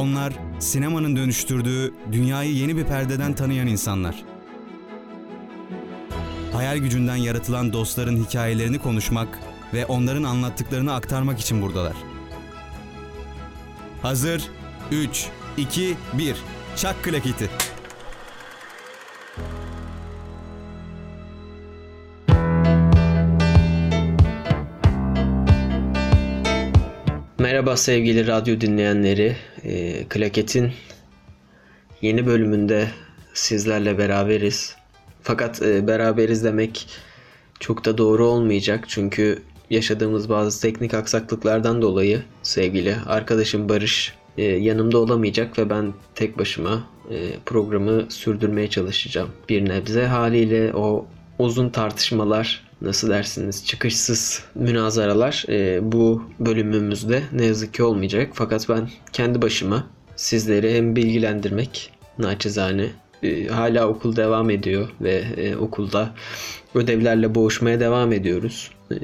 Onlar sinemanın dönüştürdüğü dünyayı yeni bir perdeden tanıyan insanlar. Hayal gücünden yaratılan dostların hikayelerini konuşmak ve onların anlattıklarını aktarmak için buradalar. Hazır 3 2 1 Çak klaketi. Merhaba sevgili radyo dinleyenleri. E, Klaket'in yeni bölümünde sizlerle beraberiz. Fakat e, beraberiz demek çok da doğru olmayacak. Çünkü yaşadığımız bazı teknik aksaklıklardan dolayı sevgili arkadaşım Barış e, yanımda olamayacak ve ben tek başıma e, programı sürdürmeye çalışacağım. Bir nebze haliyle o uzun tartışmalar nasıl dersiniz çıkışsız münazaralar e, bu bölümümüzde ne yazık ki olmayacak. Fakat ben kendi başıma sizleri hem bilgilendirmek naçizane e, hala okul devam ediyor ve e, okulda ödevlerle boğuşmaya devam ediyoruz. E,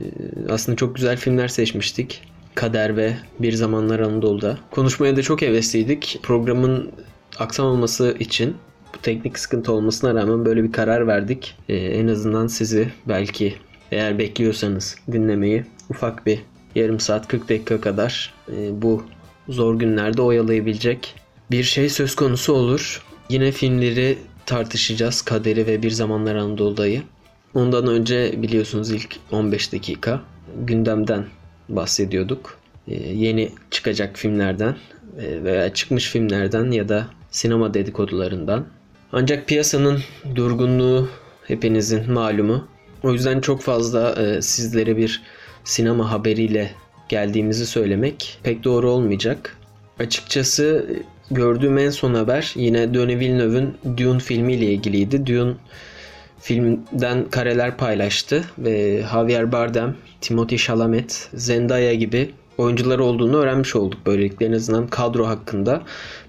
aslında çok güzel filmler seçmiştik. Kader ve Bir Zamanlar Anadolu'da. Konuşmaya da çok hevesliydik. Programın aksamaması için bu teknik sıkıntı olmasına rağmen böyle bir karar verdik. Ee, en azından sizi belki eğer bekliyorsanız dinlemeyi ufak bir yarım saat 40 dakika kadar e, bu zor günlerde oyalayabilecek bir şey söz konusu olur. Yine filmleri tartışacağız. Kaderi ve Bir Zamanlar Anadolu'dayı. Ondan önce biliyorsunuz ilk 15 dakika gündemden bahsediyorduk. Ee, yeni çıkacak filmlerden e, veya çıkmış filmlerden ya da sinema dedikodularından. Ancak piyasanın durgunluğu hepinizin malumu. O yüzden çok fazla e, sizlere bir sinema haberiyle geldiğimizi söylemek pek doğru olmayacak. Açıkçası gördüğüm en son haber yine Denis Villeneuve'ün Dune filmiyle ilgiliydi. Dune filmden kareler paylaştı ve Javier Bardem, Timothy Chalamet, Zendaya gibi oyuncular olduğunu öğrenmiş olduk. Böylelikle en azından kadro hakkında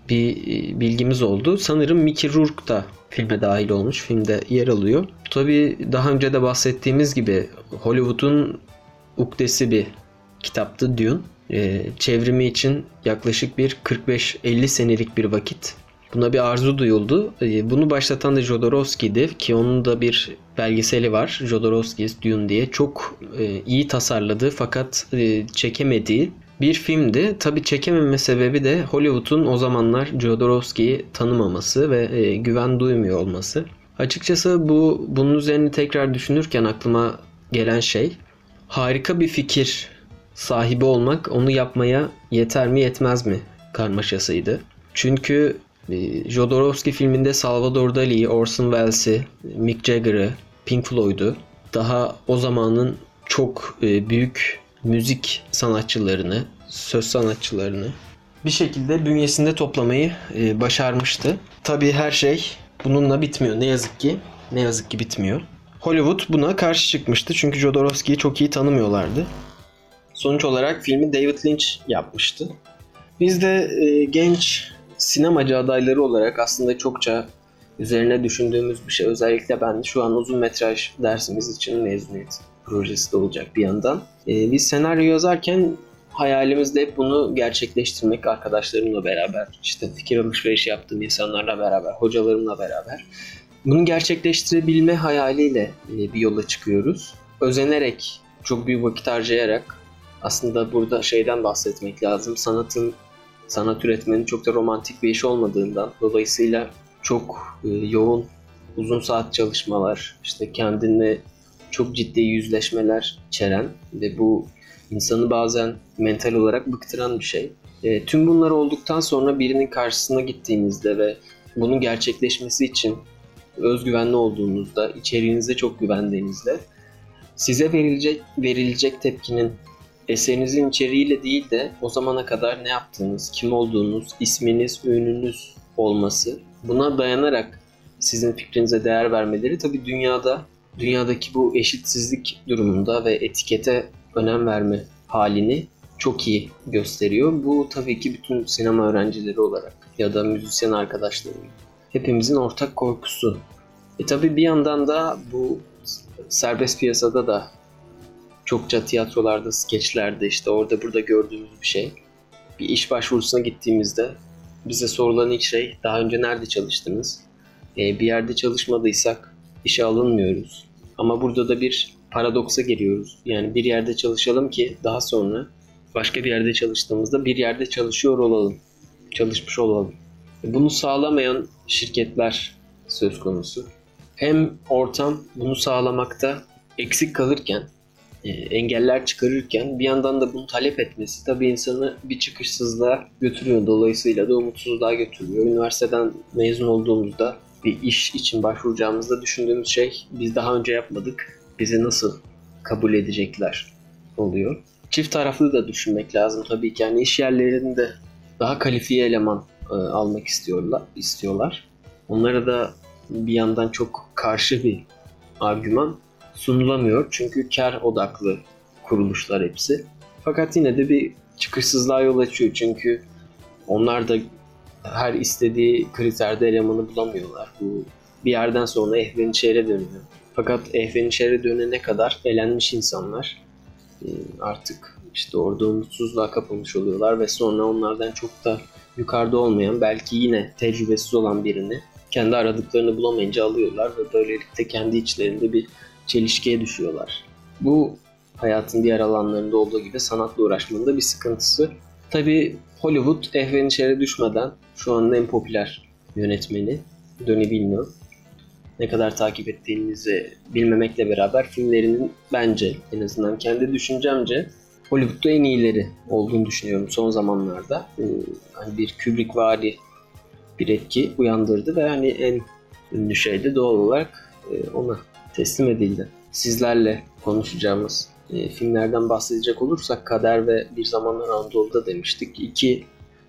bir e, bilgimiz oldu. Sanırım Mickey Rourke da filme dahil olmuş. Filmde yer alıyor. Tabii daha önce de bahsettiğimiz gibi Hollywood'un ukdesi bir kitaptı Dune. Ee, çevrimi için yaklaşık bir 45-50 senelik bir vakit Buna bir arzu duyuldu. Ee, bunu başlatan da Jodorowsky'di ki onun da bir belgeseli var. Jodorowsky's Dune diye. Çok e, iyi tasarladığı fakat e, çekemediği bir filmdi. Tabi çekememe sebebi de Hollywood'un o zamanlar Jodorowsky'yi tanımaması ve e, güven duymuyor olması. Açıkçası bu bunun üzerine tekrar düşünürken aklıma gelen şey harika bir fikir sahibi olmak onu yapmaya yeter mi yetmez mi karmaşasıydı. Çünkü e, Jodorowsky filminde Salvador Dali'yi, Orson Welles'i, Mick Jagger'ı, Pink Floyd'u daha o zamanın çok e, büyük müzik sanatçılarını, söz sanatçılarını bir şekilde bünyesinde toplamayı e, başarmıştı. Tabii her şey bununla bitmiyor ne yazık ki. Ne yazık ki bitmiyor. Hollywood buna karşı çıkmıştı çünkü Jodorowsky'yi çok iyi tanımıyorlardı. Sonuç olarak filmi David Lynch yapmıştı. Biz de e, genç sinemacı adayları olarak aslında çokça üzerine düşündüğümüz bir şey. Özellikle ben şu an uzun metraj dersimiz için mezuniyet projesi de olacak bir yandan. Ee, biz senaryo yazarken hayalimizde hep bunu gerçekleştirmek arkadaşlarımla beraber, işte fikir alışverişi yaptığım insanlarla beraber, hocalarımla beraber. Bunu gerçekleştirebilme hayaliyle e, bir yola çıkıyoruz. Özenerek, çok büyük vakit harcayarak aslında burada şeyden bahsetmek lazım. Sanatın sanat üretmenin çok da romantik bir iş olmadığından dolayısıyla çok e, yoğun uzun saat çalışmalar, işte kendinle çok ciddi yüzleşmeler içeren ve bu insanı bazen mental olarak bıktıran bir şey. E, tüm bunlar olduktan sonra birinin karşısına gittiğinizde ve bunun gerçekleşmesi için özgüvenli olduğunuzda, içeriğinize çok güvendiğinizde size verilecek verilecek tepkinin eserinizin içeriğiyle değil de o zamana kadar ne yaptığınız, kim olduğunuz, isminiz, ününüz olması buna dayanarak sizin fikrinize değer vermeleri tabii dünyada dünyadaki bu eşitsizlik durumunda ve etikete önem verme halini çok iyi gösteriyor. Bu tabii ki bütün sinema öğrencileri olarak ya da müzisyen arkadaşlarım hepimizin ortak korkusu. E tabii bir yandan da bu serbest piyasada da çokça tiyatrolarda, skeçlerde işte orada burada gördüğümüz bir şey. Bir iş başvurusuna gittiğimizde bize sorulan ilk şey daha önce nerede çalıştınız? Ee, bir yerde çalışmadıysak işe alınmıyoruz. Ama burada da bir paradoksa giriyoruz. Yani bir yerde çalışalım ki daha sonra başka bir yerde çalıştığımızda bir yerde çalışıyor olalım. Çalışmış olalım. Bunu sağlamayan şirketler söz konusu. Hem ortam bunu sağlamakta eksik kalırken, e, engeller çıkarırken bir yandan da bunu talep etmesi tabii insanı bir çıkışsızlığa götürüyor. Dolayısıyla da umutsuzluğa götürüyor. Üniversiteden mezun olduğumuzda bir iş için başvuracağımızda düşündüğümüz şey biz daha önce yapmadık. Bizi nasıl kabul edecekler oluyor. Çift taraflı da düşünmek lazım tabii ki. Yani iş yerlerinde daha kalifiye eleman e, almak istiyorlar. istiyorlar. Onlara da bir yandan çok karşı bir argüman sunulamıyor. Çünkü kar odaklı kuruluşlar hepsi. Fakat yine de bir çıkışsızlığa yol açıyor. Çünkü onlar da her istediği kriterde elemanı bulamıyorlar. Bu bir yerden sonra ehven şehre dönüyor. Fakat ehven şehre dönene kadar elenmiş insanlar e, artık işte orada umutsuzluğa kapılmış oluyorlar ve sonra onlardan çok da yukarıda olmayan belki yine tecrübesiz olan birini kendi aradıklarını bulamayınca alıyorlar ve böylelikle kendi içlerinde bir çelişkiye düşüyorlar. Bu hayatın diğer alanlarında olduğu gibi sanatla uğraşmanın da bir sıkıntısı. Tabi Hollywood ehven içeri düşmeden şu anda en popüler yönetmeni Denis Villeneuve. Ne kadar takip ettiğinizi bilmemekle beraber filmlerinin bence en azından kendi düşüncemce Hollywood'da en iyileri olduğunu düşünüyorum son zamanlarda. Ee, hani bir Kubrick vari bir etki uyandırdı ve hani en ünlü şey de doğal olarak e, ona teslim edildi. Sizlerle konuşacağımız e, filmlerden bahsedecek olursak Kader ve Bir Zamanlar Anadolu'da demiştik. İki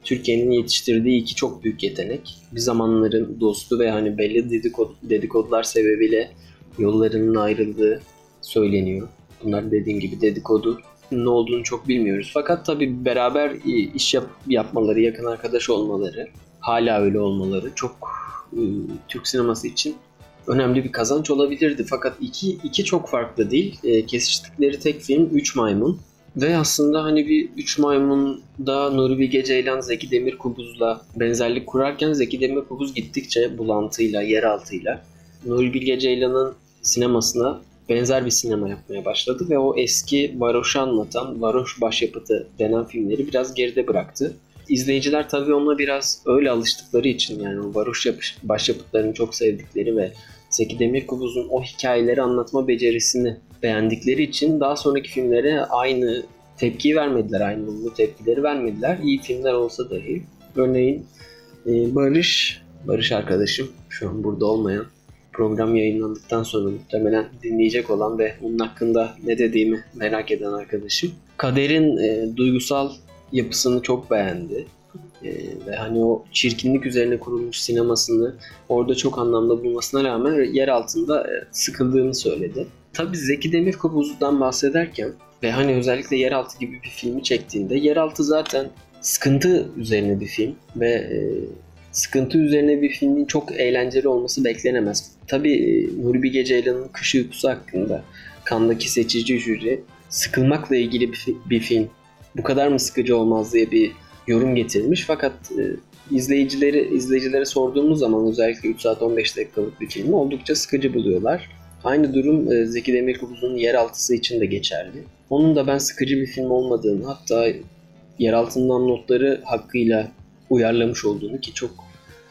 Türkiye'nin yetiştirdiği iki çok büyük yetenek. Bir zamanların dostu ve hani belli dedikod dedikodular sebebiyle yollarının ayrıldığı söyleniyor. Bunlar dediğim gibi dedikodu ne olduğunu çok bilmiyoruz. Fakat tabii beraber iş yap yapmaları, yakın arkadaş olmaları, hala öyle olmaları çok e, Türk sineması için önemli bir kazanç olabilirdi. Fakat iki, iki çok farklı değil. E, kesiştikleri tek film Üç Maymun. Ve aslında hani bir Üç Maymun'da Nuri Bilge Ceylan Zeki Demirkubuz'la benzerlik kurarken Zeki Demirkubuz gittikçe bulantıyla, yeraltıyla Nuri Bilge Ceylan'ın sinemasına benzer bir sinema yapmaya başladı ve o eski varoşu anlatan varoş başyapıtı denen filmleri biraz geride bıraktı. İzleyiciler tabii ona biraz öyle alıştıkları için yani o varoş başyapıtlarını çok sevdikleri ve Zeki Demirkubuz'un o hikayeleri anlatma becerisini beğendikleri için daha sonraki filmlere aynı tepkiyi vermediler. Aynı bu tepkileri vermediler. İyi filmler olsa dahi. Örneğin e, Barış, Barış arkadaşım şu an burada olmayan program yayınlandıktan sonra muhtemelen dinleyecek olan ve onun hakkında ne dediğimi merak eden arkadaşım. Kader'in e, duygusal yapısını çok beğendi. E, ve hani o çirkinlik üzerine kurulmuş sinemasını orada çok anlamda bulmasına rağmen yer altında e, sıkıldığını söyledi. Tabii Zeki Demirkubuz'dan bahsederken ve hani özellikle Yeraltı gibi bir filmi çektiğinde Yeraltı zaten sıkıntı üzerine bir film ve e, sıkıntı üzerine bir filmin çok eğlenceli olması beklenemez. Tabii e, Nuri Bilge Ceylan'ın Kış Uykusu hakkında Kandaki seçici jüri sıkılmakla ilgili bir, bir film bu kadar mı sıkıcı olmaz diye bir yorum getirmiş. Fakat e, izleyicileri izleyicilere sorduğumuz zaman özellikle 3 saat 15 dakikalık bir filmi oldukça sıkıcı buluyorlar. Aynı durum e, Zeki Demirkubuz'un Yeraltısı için de geçerli. Onun da ben sıkıcı bir film olmadığını hatta Yeraltından notları hakkıyla uyarlamış olduğunu ki çok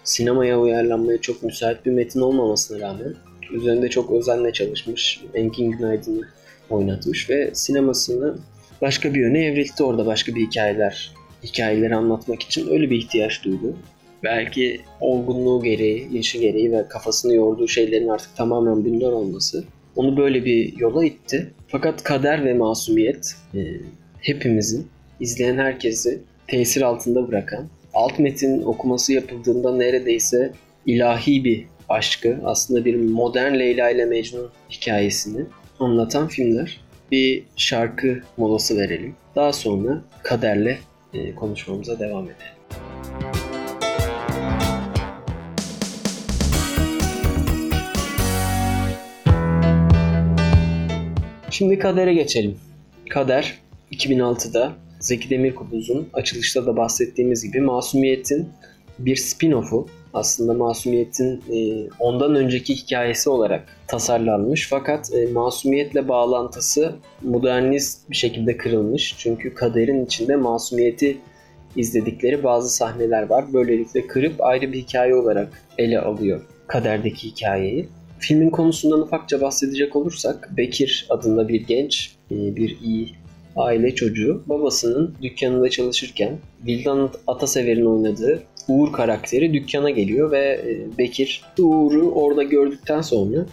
sinemaya uyarlanmaya çok müsait bir metin olmamasına rağmen üzerinde çok özenle çalışmış. Engin Günaydın'ı oynatmış ve sinemasını başka bir yöne evrildi orada başka bir hikayeler hikayeleri anlatmak için öyle bir ihtiyaç duydu. Belki olgunluğu gereği, yaşı gereği ve kafasını yorduğu şeylerin artık tamamen bunlar olması onu böyle bir yola itti. Fakat kader ve masumiyet e, hepimizin, izleyen herkesi tesir altında bırakan, alt metin okuması yapıldığında neredeyse ilahi bir aşkı, aslında bir modern Leyla ile Mecnun hikayesini anlatan filmler. Bir şarkı molası verelim. Daha sonra kaderle konuşmamıza devam edelim. Şimdi Kader'e geçelim. Kader 2006'da Zeki Demirkubuz'un açılışta da bahsettiğimiz gibi Masumiyet'in bir spin-off'u aslında Masumiyet'in e, ondan önceki hikayesi olarak tasarlanmış fakat e, Masumiyet'le bağlantısı modernist bir şekilde kırılmış. Çünkü kaderin içinde Masumiyet'i izledikleri bazı sahneler var. Böylelikle kırıp ayrı bir hikaye olarak ele alıyor kaderdeki hikayeyi. Filmin konusundan ufakça bahsedecek olursak Bekir adında bir genç, e, bir iyi aile çocuğu babasının dükkanında çalışırken Vildan Atasever'in oynadığı Uğur karakteri dükkana geliyor ve e, Bekir Uğur'u orada gördükten sonra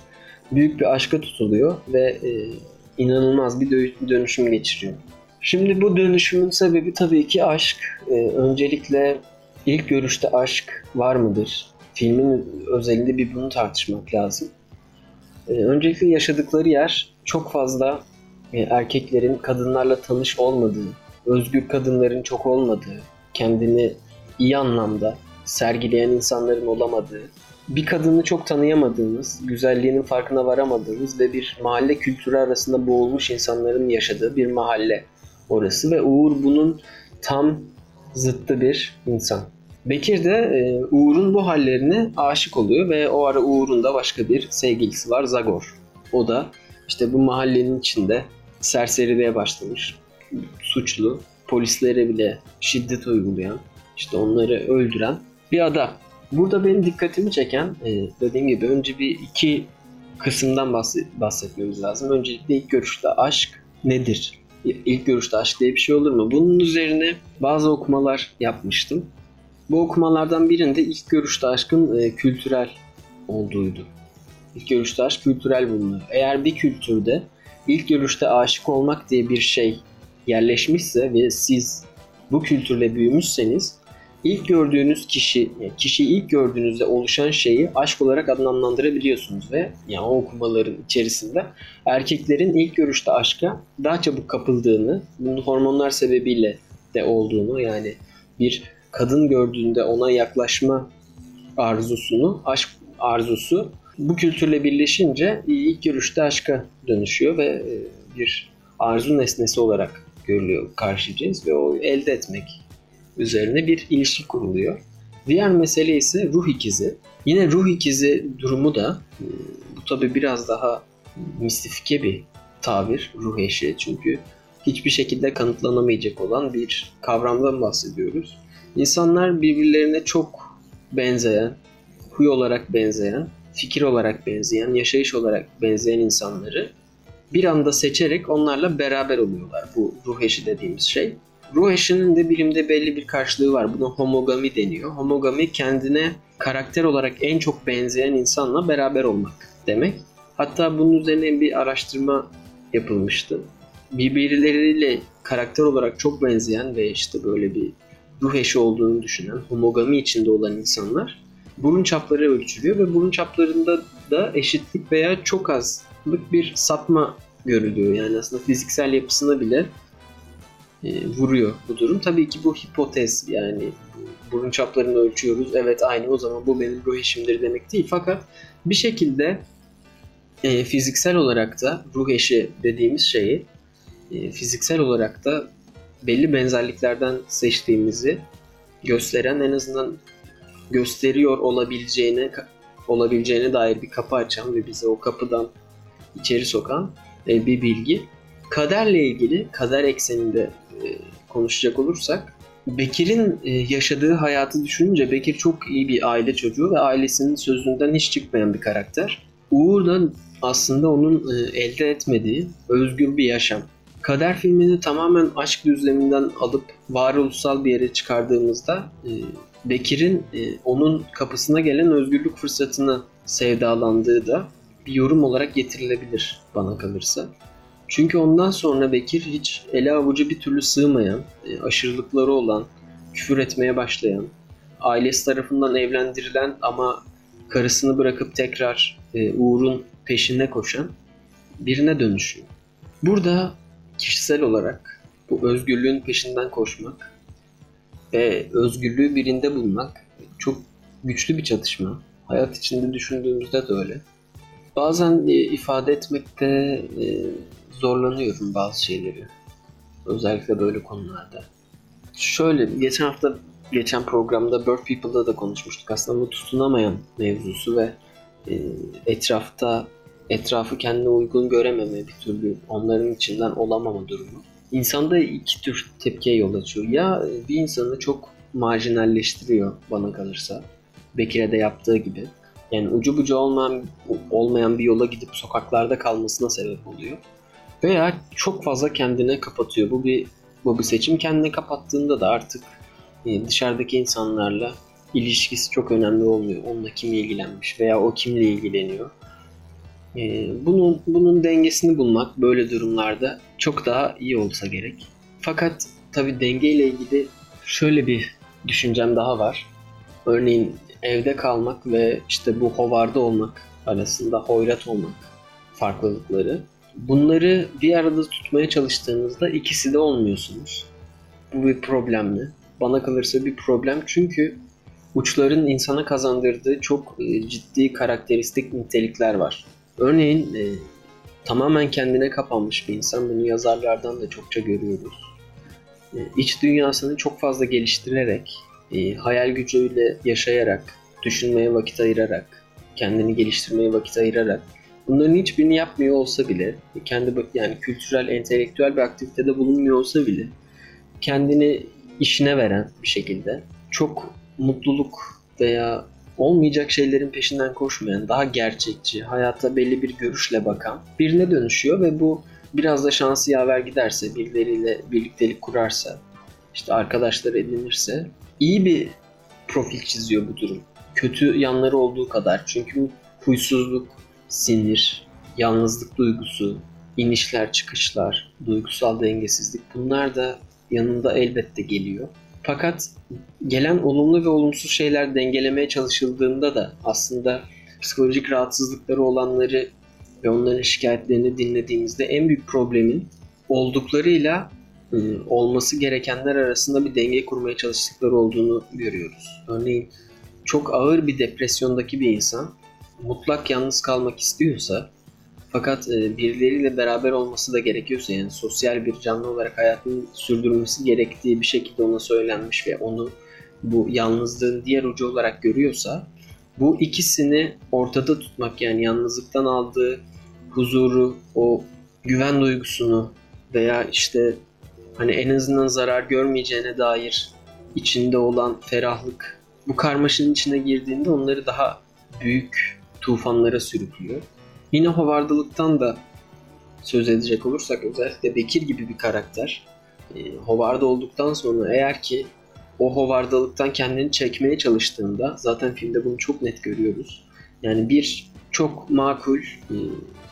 büyük bir aşka tutuluyor ve e, inanılmaz bir dönüşüm geçiriyor. Şimdi bu dönüşümün sebebi tabii ki aşk. Öncelikle ilk görüşte aşk var mıdır? Filmin özelinde bir bunu tartışmak lazım. Öncelikle yaşadıkları yer çok fazla e, erkeklerin kadınlarla tanış olmadığı, özgür kadınların çok olmadığı, kendini iyi anlamda sergileyen insanların olamadığı, bir kadını çok tanıyamadığımız, güzelliğinin farkına varamadığımız ve bir mahalle kültürü arasında boğulmuş insanların yaşadığı bir mahalle orası ve Uğur bunun tam zıttı bir insan. Bekir de e, Uğur'un bu hallerine aşık oluyor ve o ara Uğur'un da başka bir sevgilisi var Zagor. O da işte bu mahallenin içinde serseriliğe başlamış. Suçlu, polislere bile şiddet uygulayan, işte onları öldüren bir adam. Burada benim dikkatimi çeken e, dediğim gibi önce bir iki kısımdan bahsetmemiz lazım. Öncelikle ilk görüşte aşk nedir? İlk görüşte aşk diye bir şey olur mu? Bunun üzerine bazı okumalar yapmıştım. Bu okumalardan birinde ilk görüşte aşkın e, kültürel olduğuydu. İlk görüşte aşk kültürel bulunuyor. Eğer bir kültürde ilk görüşte aşık olmak diye bir şey yerleşmişse ve siz bu kültürle büyümüşseniz ilk gördüğünüz kişi, yani kişiyi ilk gördüğünüzde oluşan şeyi aşk olarak adlandırabiliyorsunuz ve yani o okumaların içerisinde erkeklerin ilk görüşte aşka daha çabuk kapıldığını, bunun hormonlar sebebiyle de olduğunu yani bir kadın gördüğünde ona yaklaşma arzusunu, aşk arzusu bu kültürle birleşince ilk görüşte aşka dönüşüyor ve e, bir arzu nesnesi olarak görülüyor karşı cins ve o elde etmek üzerine bir ilişki kuruluyor. Diğer mesele ise ruh ikizi. Yine ruh ikizi durumu da e, bu tabi biraz daha mistifike bir tabir ruh eşi çünkü hiçbir şekilde kanıtlanamayacak olan bir kavramdan bahsediyoruz. İnsanlar birbirlerine çok benzeyen, huy olarak benzeyen fikir olarak benzeyen, yaşayış olarak benzeyen insanları bir anda seçerek onlarla beraber oluyorlar. Bu ruh eşi dediğimiz şey. Ruh eşinin de bilimde belli bir karşılığı var. Buna homogami deniyor. Homogami kendine karakter olarak en çok benzeyen insanla beraber olmak demek. Hatta bunun üzerine bir araştırma yapılmıştı. Birbirleriyle karakter olarak çok benzeyen ve işte böyle bir ruh eşi olduğunu düşünen, homogami içinde olan insanlar burun çapları ölçülüyor ve burun çaplarında da eşitlik veya çok azlık bir sapma görülüyor. Yani aslında fiziksel yapısına bile e, vuruyor bu durum. Tabii ki bu hipotez yani burun çaplarını ölçüyoruz. Evet aynı o zaman bu benim ruh eşimdir demek değil. Fakat bir şekilde e, fiziksel olarak da ruh eşi dediğimiz şeyi e, fiziksel olarak da belli benzerliklerden seçtiğimizi gösteren en azından gösteriyor olabileceğine olabileceğine dair bir kapı açan ve bize o kapıdan içeri sokan e, bir bilgi. Kaderle ilgili, kader ekseninde konuşacak olursak Bekir'in e, yaşadığı hayatı düşününce Bekir çok iyi bir aile çocuğu ve ailesinin sözünden hiç çıkmayan bir karakter. Uğur da aslında onun elde etmediği özgür bir yaşam. Kader filmini tamamen aşk düzleminden alıp varoluşsal bir yere çıkardığımızda Bekir'in e, onun kapısına gelen özgürlük fırsatını sevdalandığı da bir yorum olarak getirilebilir bana kalırsa. Çünkü ondan sonra Bekir hiç ele avucu bir türlü sığmayan, e, aşırılıkları olan, küfür etmeye başlayan, ailesi tarafından evlendirilen ama karısını bırakıp tekrar e, Uğur'un peşine koşan birine dönüşüyor. Burada kişisel olarak bu özgürlüğün peşinden koşmak ve özgürlüğü birinde bulmak çok güçlü bir çatışma. Hayat içinde düşündüğümüzde de öyle. Bazen e, ifade etmekte zorlanıyorum bazı şeyleri. Özellikle böyle konularda. Şöyle geçen hafta geçen programda Bird People'da da konuşmuştuk. Aslında bu tutunamayan mevzusu ve e, etrafta etrafı kendine uygun görememe bir türlü onların içinden olamama durumu. İnsanda iki tür tepkiye yol açıyor. Ya bir insanı çok marjinalleştiriyor bana kalırsa. Bekir'e de yaptığı gibi. Yani ucu bucu olmayan, olmayan bir yola gidip sokaklarda kalmasına sebep oluyor. Veya çok fazla kendine kapatıyor. Bu bir bu bir seçim. Kendine kapattığında da artık e, dışarıdaki insanlarla ilişkisi çok önemli olmuyor. Onunla kim ilgilenmiş veya o kimle ilgileniyor. E, bunun, bunun dengesini bulmak böyle durumlarda çok daha iyi olsa gerek. Fakat tabi dengeyle ilgili şöyle bir düşüncem daha var. Örneğin evde kalmak ve işte bu hovarda olmak arasında hoyrat olmak farklılıkları. Bunları bir arada tutmaya çalıştığınızda ikisi de olmuyorsunuz. Bu bir problem mi? Bana kalırsa bir problem çünkü uçların insana kazandırdığı çok e, ciddi karakteristik nitelikler var. Örneğin e, tamamen kendine kapanmış bir insan bunu yazarlardan da çokça görüyoruz. E, iç dünyasını çok fazla geliştirerek, e, hayal gücüyle yaşayarak, düşünmeye vakit ayırarak, kendini geliştirmeye vakit ayırarak bunların hiçbirini yapmıyor olsa bile, kendi yani kültürel, entelektüel bir aktivitede bulunmuyor olsa bile kendini işine veren bir şekilde çok mutluluk veya olmayacak şeylerin peşinden koşmayan, daha gerçekçi, hayata belli bir görüşle bakan birine dönüşüyor ve bu biraz da şansı yaver giderse, birileriyle birliktelik kurarsa, işte arkadaşlar edinirse iyi bir profil çiziyor bu durum. Kötü yanları olduğu kadar. Çünkü huysuzluk, sinir, yalnızlık duygusu, inişler çıkışlar, duygusal dengesizlik bunlar da yanında elbette geliyor. Fakat gelen olumlu ve olumsuz şeyler dengelemeye çalışıldığında da aslında psikolojik rahatsızlıkları olanları ve onların şikayetlerini dinlediğimizde en büyük problemin olduklarıyla e, olması gerekenler arasında bir denge kurmaya çalıştıkları olduğunu görüyoruz. Örneğin çok ağır bir depresyondaki bir insan mutlak yalnız kalmak istiyorsa fakat e, birileriyle beraber olması da gerekiyorsa yani sosyal bir canlı olarak hayatını sürdürmesi gerektiği bir şekilde ona söylenmiş ve onu bu yalnızlığın diğer ucu olarak görüyorsa bu ikisini ortada tutmak yani yalnızlıktan aldığı huzuru, o güven duygusunu veya işte hani en azından zarar görmeyeceğine dair içinde olan ferahlık bu karmaşanın içine girdiğinde onları daha büyük tufanlara sürüklüyor. Yine hovardılıktan da söz edecek olursak özellikle Bekir gibi bir karakter e, hovarda olduktan sonra eğer ki o hovardalıktan kendini çekmeye çalıştığında zaten filmde bunu çok net görüyoruz. Yani bir çok makul, e,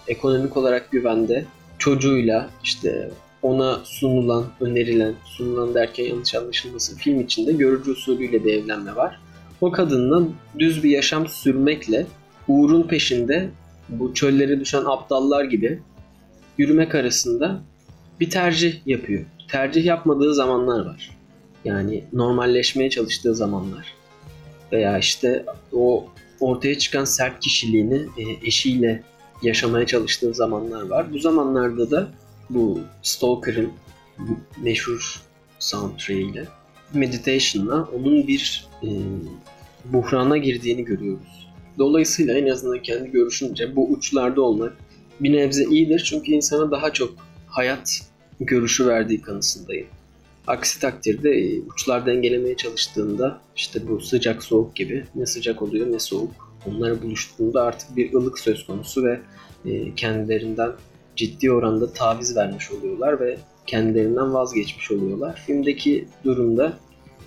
ekonomik olarak güvende çocuğuyla işte ona sunulan, önerilen, sunulan derken yanlış anlaşılmasın film içinde görücü usulüyle bir evlenme var. O kadınla düz bir yaşam sürmekle Uğur'un peşinde bu çöllere düşen aptallar gibi yürümek arasında bir tercih yapıyor. Tercih yapmadığı zamanlar var. Yani normalleşmeye çalıştığı zamanlar. Veya işte o ortaya çıkan sert kişiliğini e, eşiyle yaşamaya çalıştığı zamanlar var. Bu zamanlarda da bu Stalker'ın meşhur soundtrack'iyle Meditation'la onun bir e, buhrana girdiğini görüyoruz. Dolayısıyla en azından kendi görüşümce bu uçlarda olmak bir nebze iyidir çünkü insana daha çok hayat görüşü verdiği kanısındayım. Aksi takdirde e, uçlar dengelemeye çalıştığında işte bu sıcak soğuk gibi ne sıcak oluyor ne soğuk. Onları buluştuğunda artık bir ılık söz konusu ve e, kendilerinden ciddi oranda taviz vermiş oluyorlar ve kendilerinden vazgeçmiş oluyorlar. Filmdeki durumda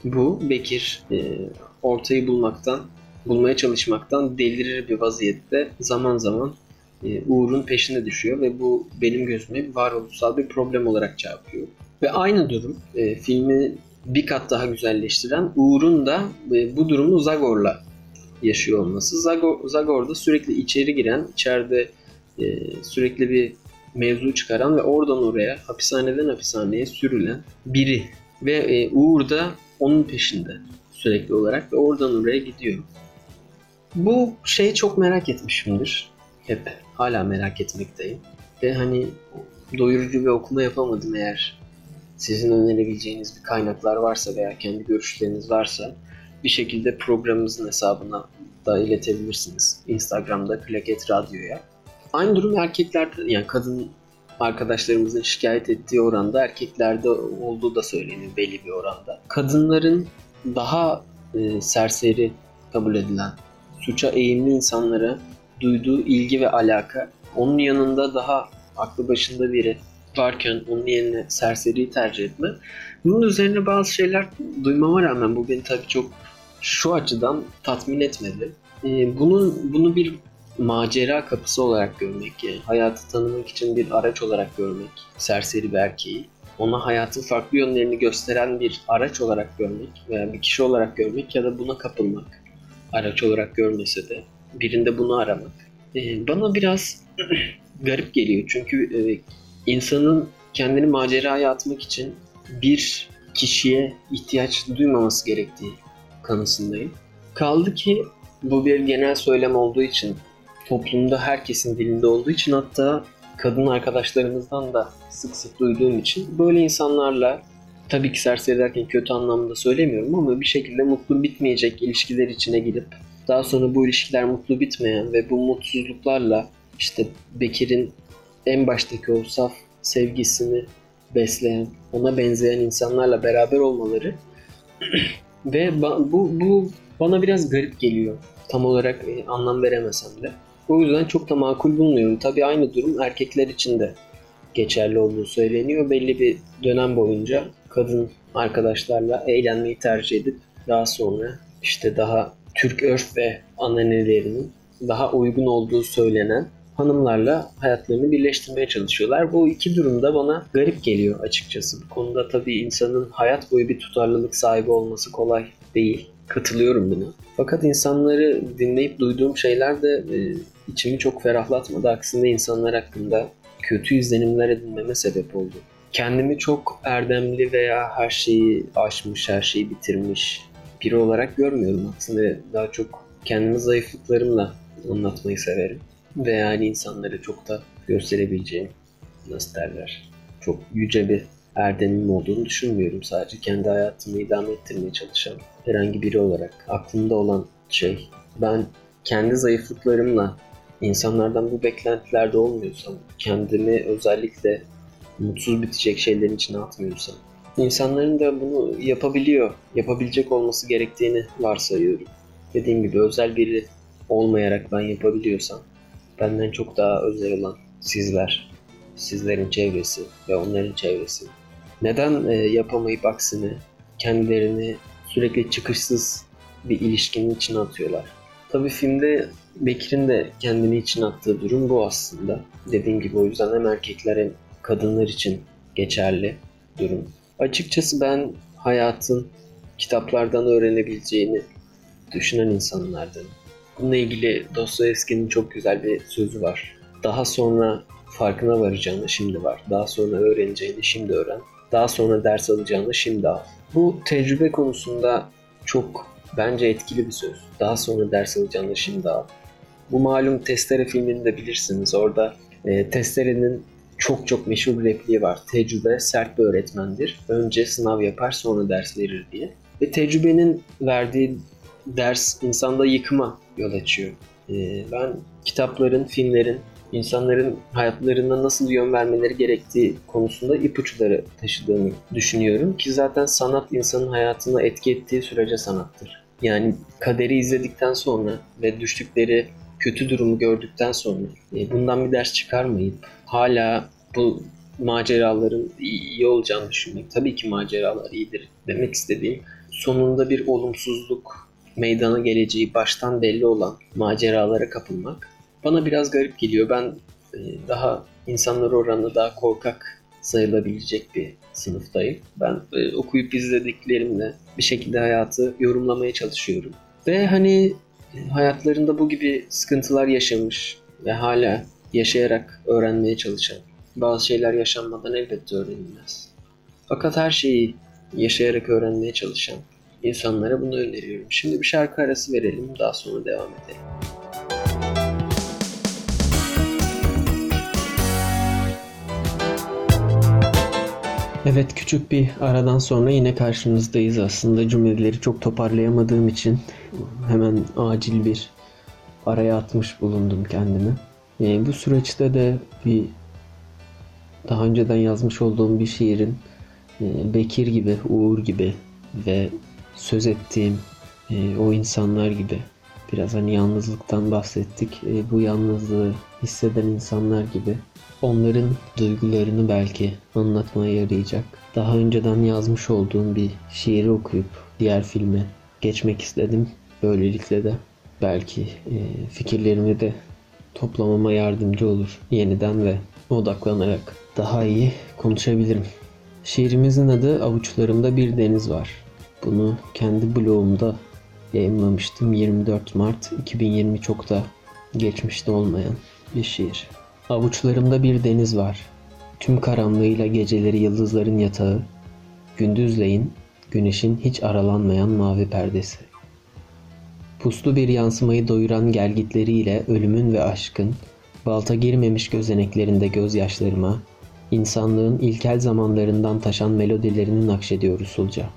bu Bekir e, ortayı bulmaktan bulmaya çalışmaktan delirir bir vaziyette zaman zaman e, Uğur'un peşine düşüyor ve bu benim gözüme varoluşsal bir problem olarak çarpıyor. Ve aynı durum e, filmi bir kat daha güzelleştiren Uğur'un da e, bu durumu Zagor'la yaşıyor olması. Zagor, Zagor'da sürekli içeri giren, içeride e, sürekli bir mevzu çıkaran ve oradan oraya hapishaneden hapishaneye sürülen biri. Ve e, Uğur da onun peşinde sürekli olarak ve oradan oraya gidiyor. Bu şeyi çok merak etmişimdir. Hep hala merak etmekteyim. Ve hani doyurucu bir okuma yapamadım eğer sizin önerebileceğiniz bir kaynaklar varsa veya kendi görüşleriniz varsa bir şekilde programımızın hesabına da iletebilirsiniz. Instagram'da Klaket Radyo'ya. Aynı durum erkeklerde yani kadın arkadaşlarımızın şikayet ettiği oranda erkeklerde olduğu da söyleniyor belli bir oranda. Kadınların daha e, serseri kabul edilen, suça eğimli insanlara duyduğu ilgi ve alaka onun yanında daha aklı başında biri varken onun yerine serseriyi tercih etme. Bunun üzerine bazı şeyler duymama rağmen bu beni tabii çok şu açıdan tatmin etmedi. Ee, bunun bunu bir macera kapısı olarak görmek, yani hayatı tanımak için bir araç olarak görmek, serseri bir erkeği, ona hayatın farklı yönlerini gösteren bir araç olarak görmek veya bir kişi olarak görmek ya da buna kapılmak, araç olarak görmese de birinde bunu aramak. Ee, bana biraz garip geliyor çünkü e, insanın kendini maceraya atmak için bir kişiye ihtiyaç duymaması gerektiği kanısındayım. Kaldı ki bu bir genel söylem olduğu için toplumda herkesin dilinde olduğu için hatta kadın arkadaşlarımızdan da sık sık duyduğum için böyle insanlarla tabii ki serseri derken kötü anlamda söylemiyorum ama bir şekilde mutlu bitmeyecek ilişkiler içine girip daha sonra bu ilişkiler mutlu bitmeyen ve bu mutsuzluklarla işte Bekir'in en baştaki o saf sevgisini besleyen, ona benzeyen insanlarla beraber olmaları ve bu, bu bana biraz garip geliyor. Tam olarak e, anlam veremesem de. O yüzden çok da makul bulmuyorum. Tabi aynı durum erkekler için de geçerli olduğu söyleniyor. Belli bir dönem boyunca kadın arkadaşlarla eğlenmeyi tercih edip daha sonra işte daha Türk örf ve ananelerinin daha uygun olduğu söylenen hanımlarla hayatlarını birleştirmeye çalışıyorlar. Bu iki durumda bana garip geliyor açıkçası. Bu konuda tabii insanın hayat boyu bir tutarlılık sahibi olması kolay değil. Katılıyorum buna. Fakat insanları dinleyip duyduğum şeyler de e, içimi çok ferahlatmadı. Aksine insanlar hakkında kötü izlenimler edinmeme sebep oldu. Kendimi çok erdemli veya her şeyi aşmış, her şeyi bitirmiş biri olarak görmüyorum. Aksine daha çok kendimi zayıflıklarımla anlatmayı severim. Ve yani insanlara çok da gösterebileceğim, nasıl derler, çok yüce bir erdemim olduğunu düşünmüyorum. Sadece kendi hayatımı idame ettirmeye çalışan herhangi biri olarak aklımda olan şey ben kendi zayıflıklarımla insanlardan bu beklentilerde olmuyorsam, kendimi özellikle mutsuz bitecek şeylerin içine atmıyorsam, insanların da bunu yapabiliyor, yapabilecek olması gerektiğini varsayıyorum. Dediğim gibi özel biri olmayarak ben yapabiliyorsam, benden çok daha özel olan sizler, sizlerin çevresi ve onların çevresi. Neden e, yapamayıp aksine kendilerini sürekli çıkışsız bir ilişkinin içine atıyorlar? Tabii filmde Bekir'in de kendini içine attığı durum bu aslında. Dediğim gibi o yüzden hem erkekler hem kadınlar için geçerli durum. Açıkçası ben hayatın kitaplardan öğrenebileceğini düşünen insanlardan. Bununla ilgili Dostoyevski'nin çok güzel bir sözü var. Daha sonra farkına varacağını şimdi var. Daha sonra öğreneceğini şimdi öğren. Daha sonra ders alacağını şimdi al. Bu tecrübe konusunda çok bence etkili bir söz. Daha sonra ders alacağını şimdi al. Bu malum Testere filmini de bilirsiniz. Orada e, Testere'nin çok çok meşhur bir repliği var. Tecrübe sert bir öğretmendir. Önce sınav yapar sonra ders verir diye. Ve tecrübenin verdiği ders insanda yıkıma yol açıyor. Ee, ben kitapların, filmlerin, insanların hayatlarına nasıl yön vermeleri gerektiği konusunda ipuçları taşıdığını düşünüyorum. Ki zaten sanat insanın hayatına etki ettiği sürece sanattır. Yani kaderi izledikten sonra ve düştükleri kötü durumu gördükten sonra e, bundan bir ders çıkarmayıp hala bu maceraların iyi olacağını düşünmek. Tabii ki maceralar iyidir demek istediğim. Sonunda bir olumsuzluk meydana geleceği baştan belli olan maceralara kapılmak bana biraz garip geliyor. Ben e, daha insanlar oranında daha korkak sayılabilecek bir sınıftayım. Ben e, okuyup izlediklerimle bir şekilde hayatı yorumlamaya çalışıyorum. Ve hani e, hayatlarında bu gibi sıkıntılar yaşamış ve hala yaşayarak öğrenmeye çalışan bazı şeyler yaşanmadan elbette öğrenilmez. Fakat her şeyi yaşayarak öğrenmeye çalışan insanlara bunu öneriyorum. Şimdi bir şarkı arası verelim daha sonra devam edelim. Evet küçük bir aradan sonra yine karşınızdayız. Aslında cümleleri çok toparlayamadığım için hemen acil bir araya atmış bulundum kendimi. Yani bu süreçte de bir daha önceden yazmış olduğum bir şiirin e, Bekir gibi, Uğur gibi ve söz ettiğim e, o insanlar gibi biraz hani yalnızlıktan bahsettik. E, bu yalnızlığı hisseden insanlar gibi onların duygularını belki anlatmaya yarayacak. Daha önceden yazmış olduğum bir şiiri okuyup diğer filme geçmek istedim. Böylelikle de belki e, fikirlerimi de toplamama yardımcı olur. Yeniden ve odaklanarak daha iyi konuşabilirim. Şiirimizin adı Avuçlarımda Bir Deniz Var. Bunu kendi blogumda yayınlamıştım. 24 Mart 2020 çok da geçmişte olmayan bir şiir. Avuçlarımda bir deniz var. Tüm karanlığıyla geceleri yıldızların yatağı, gündüzleyin güneşin hiç aralanmayan mavi perdesi. Puslu bir yansımayı doyuran gelgitleriyle ölümün ve aşkın, balta girmemiş gözeneklerinde gözyaşlarıma, insanlığın ilkel zamanlarından taşan melodilerini nakşediyor usulca.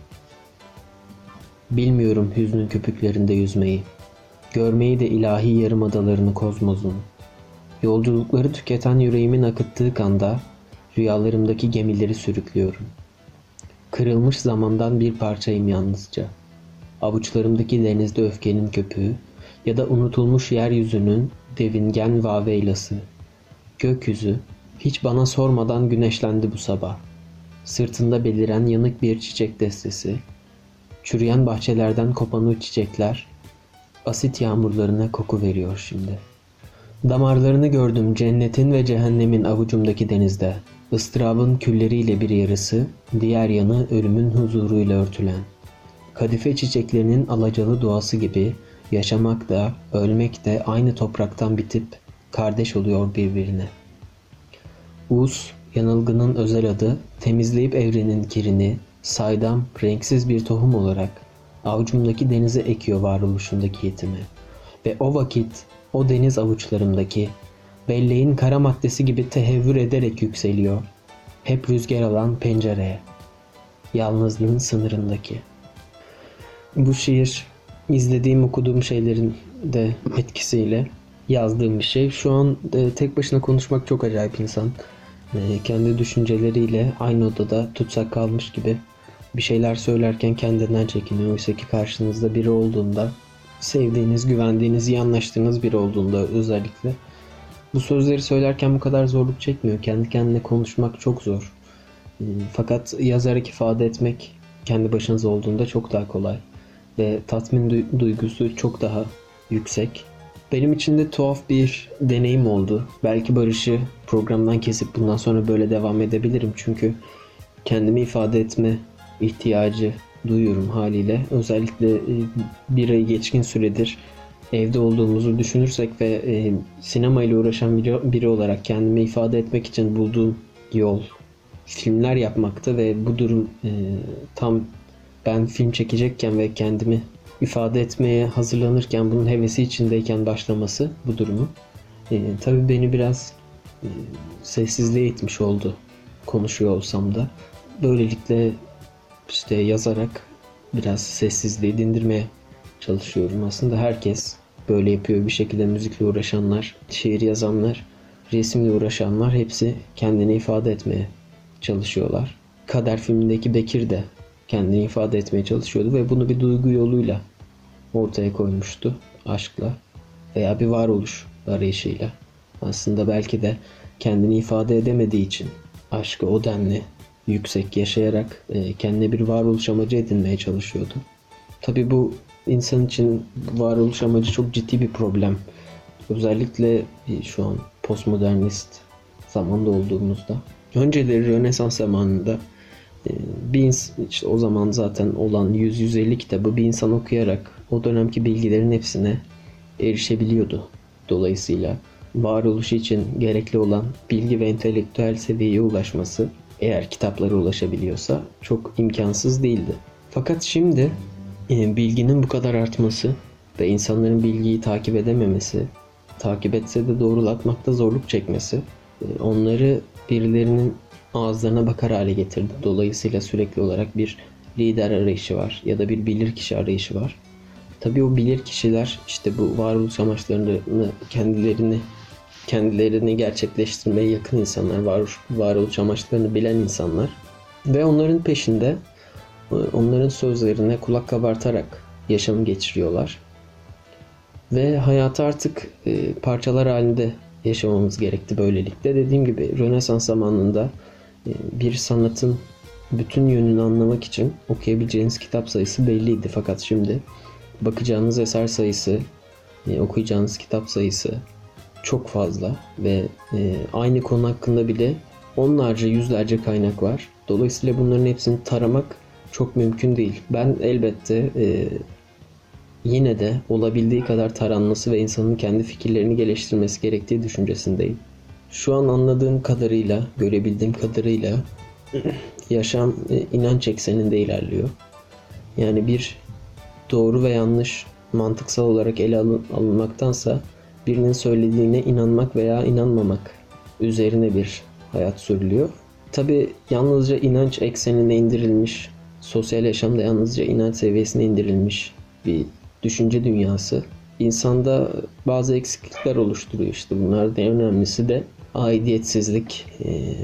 Bilmiyorum hüznün köpüklerinde yüzmeyi, görmeyi de ilahi yarımadalarını kozmozun. Yolculukları tüketen yüreğimin akıttığı kanda rüyalarımdaki gemileri sürüklüyorum. Kırılmış zamandan bir parçayım yalnızca. Avuçlarımdaki denizde öfkenin köpüğü ya da unutulmuş yeryüzünün devingen vaveylası. Gökyüzü hiç bana sormadan güneşlendi bu sabah. Sırtında beliren yanık bir çiçek destesi. Çürüyen bahçelerden kopan çiçekler asit yağmurlarına koku veriyor şimdi. Damarlarını gördüm cennetin ve cehennemin avucumdaki denizde. Istırabın külleriyle bir yarısı, diğer yanı ölümün huzuruyla örtülen. Kadife çiçeklerinin alacalı doğası gibi yaşamak da, ölmek de aynı topraktan bitip kardeş oluyor birbirine. Uz, yanılgının özel adı, temizleyip evrenin kirini, saydam, renksiz bir tohum olarak avucumdaki denize ekiyor varoluşundaki yetimi. Ve o vakit o deniz avuçlarımdaki belleğin kara maddesi gibi tehevvür ederek yükseliyor. Hep rüzgar alan pencereye. Yalnızlığın sınırındaki. Bu şiir izlediğim okuduğum şeylerin de etkisiyle yazdığım bir şey. Şu an e, tek başına konuşmak çok acayip insan. E, kendi düşünceleriyle aynı odada tutsak kalmış gibi bir şeyler söylerken kendinden çekiniyor. Oysa ki karşınızda biri olduğunda sevdiğiniz, güvendiğiniz, iyi anlaştığınız biri olduğunda özellikle bu sözleri söylerken bu kadar zorluk çekmiyor. Kendi kendine konuşmak çok zor. E, fakat yazarak ifade etmek kendi başınıza olduğunda çok daha kolay ve tatmin duygusu çok daha yüksek. Benim için de tuhaf bir deneyim oldu. Belki Barış'ı programdan kesip bundan sonra böyle devam edebilirim. Çünkü kendimi ifade etme ihtiyacı duyuyorum haliyle. Özellikle e, bir ay geçkin süredir evde olduğumuzu düşünürsek ve e, sinema ile uğraşan biri, olarak kendimi ifade etmek için bulduğum yol filmler yapmakta ve bu durum e, tam ben film çekecekken ve kendimi ifade etmeye hazırlanırken bunun hevesi içindeyken başlaması bu durumu e, tabii beni biraz e, sessizliğe itmiş oldu konuşuyor olsam da. Böylelikle işte yazarak biraz sessizliği dindirmeye çalışıyorum. Aslında herkes böyle yapıyor. Bir şekilde müzikle uğraşanlar, şiir yazanlar, resimle uğraşanlar hepsi kendini ifade etmeye çalışıyorlar. Kader filmindeki Bekir de kendini ifade etmeye çalışıyordu ve bunu bir duygu yoluyla ortaya koymuştu. Aşkla veya bir varoluş arayışıyla. Aslında belki de kendini ifade edemediği için aşkı o denli yüksek yaşayarak e, kendine bir varoluş amacı edinmeye çalışıyordu. Tabi bu insan için varoluş amacı çok ciddi bir problem. Özellikle e, şu an postmodernist zamanda olduğumuzda. Önceleri Rönesans zamanında bir insan, işte o zaman zaten olan 100-150 kitabı bir insan okuyarak o dönemki bilgilerin hepsine erişebiliyordu. Dolayısıyla varoluşu için gerekli olan bilgi ve entelektüel seviyeye ulaşması eğer kitaplara ulaşabiliyorsa çok imkansız değildi. Fakat şimdi e, bilginin bu kadar artması ve insanların bilgiyi takip edememesi, takip etse de doğrulatmakta zorluk çekmesi e, onları birilerinin ağızlarına bakar hale getirdi. Dolayısıyla sürekli olarak bir lider arayışı var ya da bir bilir kişi arayışı var. Tabii o bilir kişiler işte bu varoluş amaçlarını kendilerini kendilerini gerçekleştirmeye yakın insanlar, var, varoluş amaçlarını bilen insanlar ve onların peşinde e, onların sözlerine kulak kabartarak yaşamı geçiriyorlar. Ve hayatı artık e, parçalar halinde yaşamamız gerekti böylelikle. Dediğim gibi Rönesans zamanında bir sanatın bütün yönünü anlamak için okuyabileceğiniz kitap sayısı belliydi. Fakat şimdi bakacağınız eser sayısı, e, okuyacağınız kitap sayısı çok fazla ve e, aynı konu hakkında bile onlarca yüzlerce kaynak var. Dolayısıyla bunların hepsini taramak çok mümkün değil. Ben elbette e, yine de olabildiği kadar taranması ve insanın kendi fikirlerini geliştirmesi gerektiği düşüncesindeyim. Şu an anladığım kadarıyla, görebildiğim kadarıyla yaşam e, inanç ekseninde ilerliyor. Yani bir doğru ve yanlış mantıksal olarak ele alınmaktansa birinin söylediğine inanmak veya inanmamak üzerine bir hayat sürülüyor. Tabi yalnızca inanç eksenine indirilmiş, sosyal yaşamda yalnızca inanç seviyesine indirilmiş bir düşünce dünyası insanda bazı eksiklikler oluşturuyor işte bunlardan en önemlisi de aidiyetsizlik e,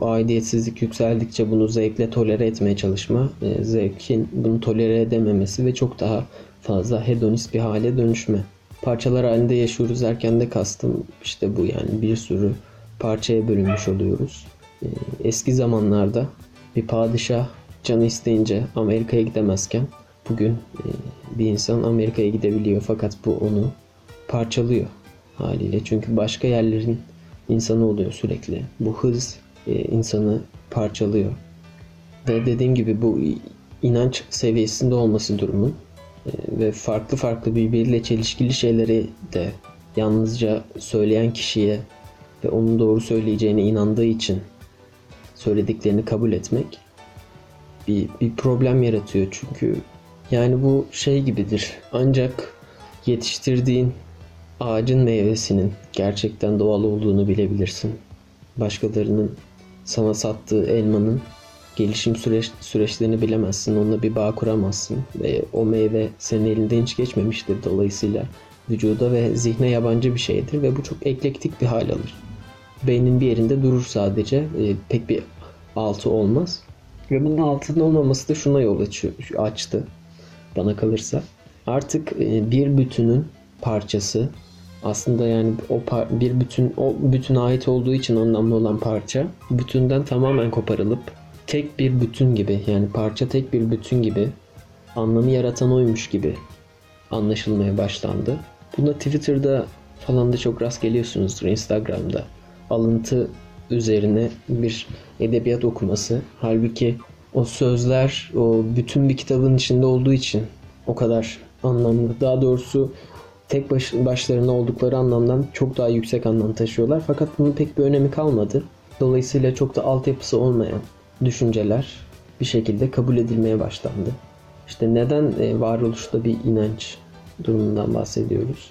aidiyetsizlik yükseldikçe bunu zevkle tolere etmeye çalışma e, zevkin bunu tolere edememesi ve çok daha fazla hedonist bir hale dönüşme parçalar halinde yaşıyoruz derken de kastım işte bu yani bir sürü parçaya bölünmüş oluyoruz e, eski zamanlarda bir padişah canı isteyince Amerika'ya gidemezken bugün e, bir insan Amerika'ya gidebiliyor fakat bu onu parçalıyor haliyle. Çünkü başka yerlerin insanı oluyor sürekli. Bu hız e, insanı parçalıyor. Ve dediğim gibi bu inanç seviyesinde olması durumun e, ve farklı farklı birbiriyle çelişkili şeyleri de yalnızca söyleyen kişiye ve onun doğru söyleyeceğine inandığı için söylediklerini kabul etmek bir, bir problem yaratıyor. Çünkü yani bu şey gibidir. Ancak yetiştirdiğin ağacın meyvesinin gerçekten doğal olduğunu bilebilirsin. Başkalarının sana sattığı elmanın gelişim süreç, süreçlerini bilemezsin. Onunla bir bağ kuramazsın. Ve o meyve senin elinden hiç geçmemiştir. Dolayısıyla vücuda ve zihne yabancı bir şeydir ve bu çok eklektik bir hal alır. Beynin bir yerinde durur sadece. E, pek bir altı olmaz. Ve bunun altının olmaması da şuna yol açıyor, açtı bana kalırsa. Artık e, bir bütünün parçası aslında yani o bir bütün o bütün ait olduğu için anlamlı olan parça bütünden tamamen koparılıp tek bir bütün gibi yani parça tek bir bütün gibi anlamı yaratan oymuş gibi anlaşılmaya başlandı. Buna Twitter'da falan da çok rast geliyorsunuzdur Instagram'da. Alıntı üzerine bir edebiyat okuması. Halbuki o sözler o bütün bir kitabın içinde olduğu için o kadar anlamlı. Daha doğrusu tek baş, başlarına oldukları anlamdan çok daha yüksek anlam taşıyorlar. Fakat bunun pek bir önemi kalmadı. Dolayısıyla çok da altyapısı olmayan düşünceler bir şekilde kabul edilmeye başlandı. İşte neden e, varoluşta bir inanç durumundan bahsediyoruz?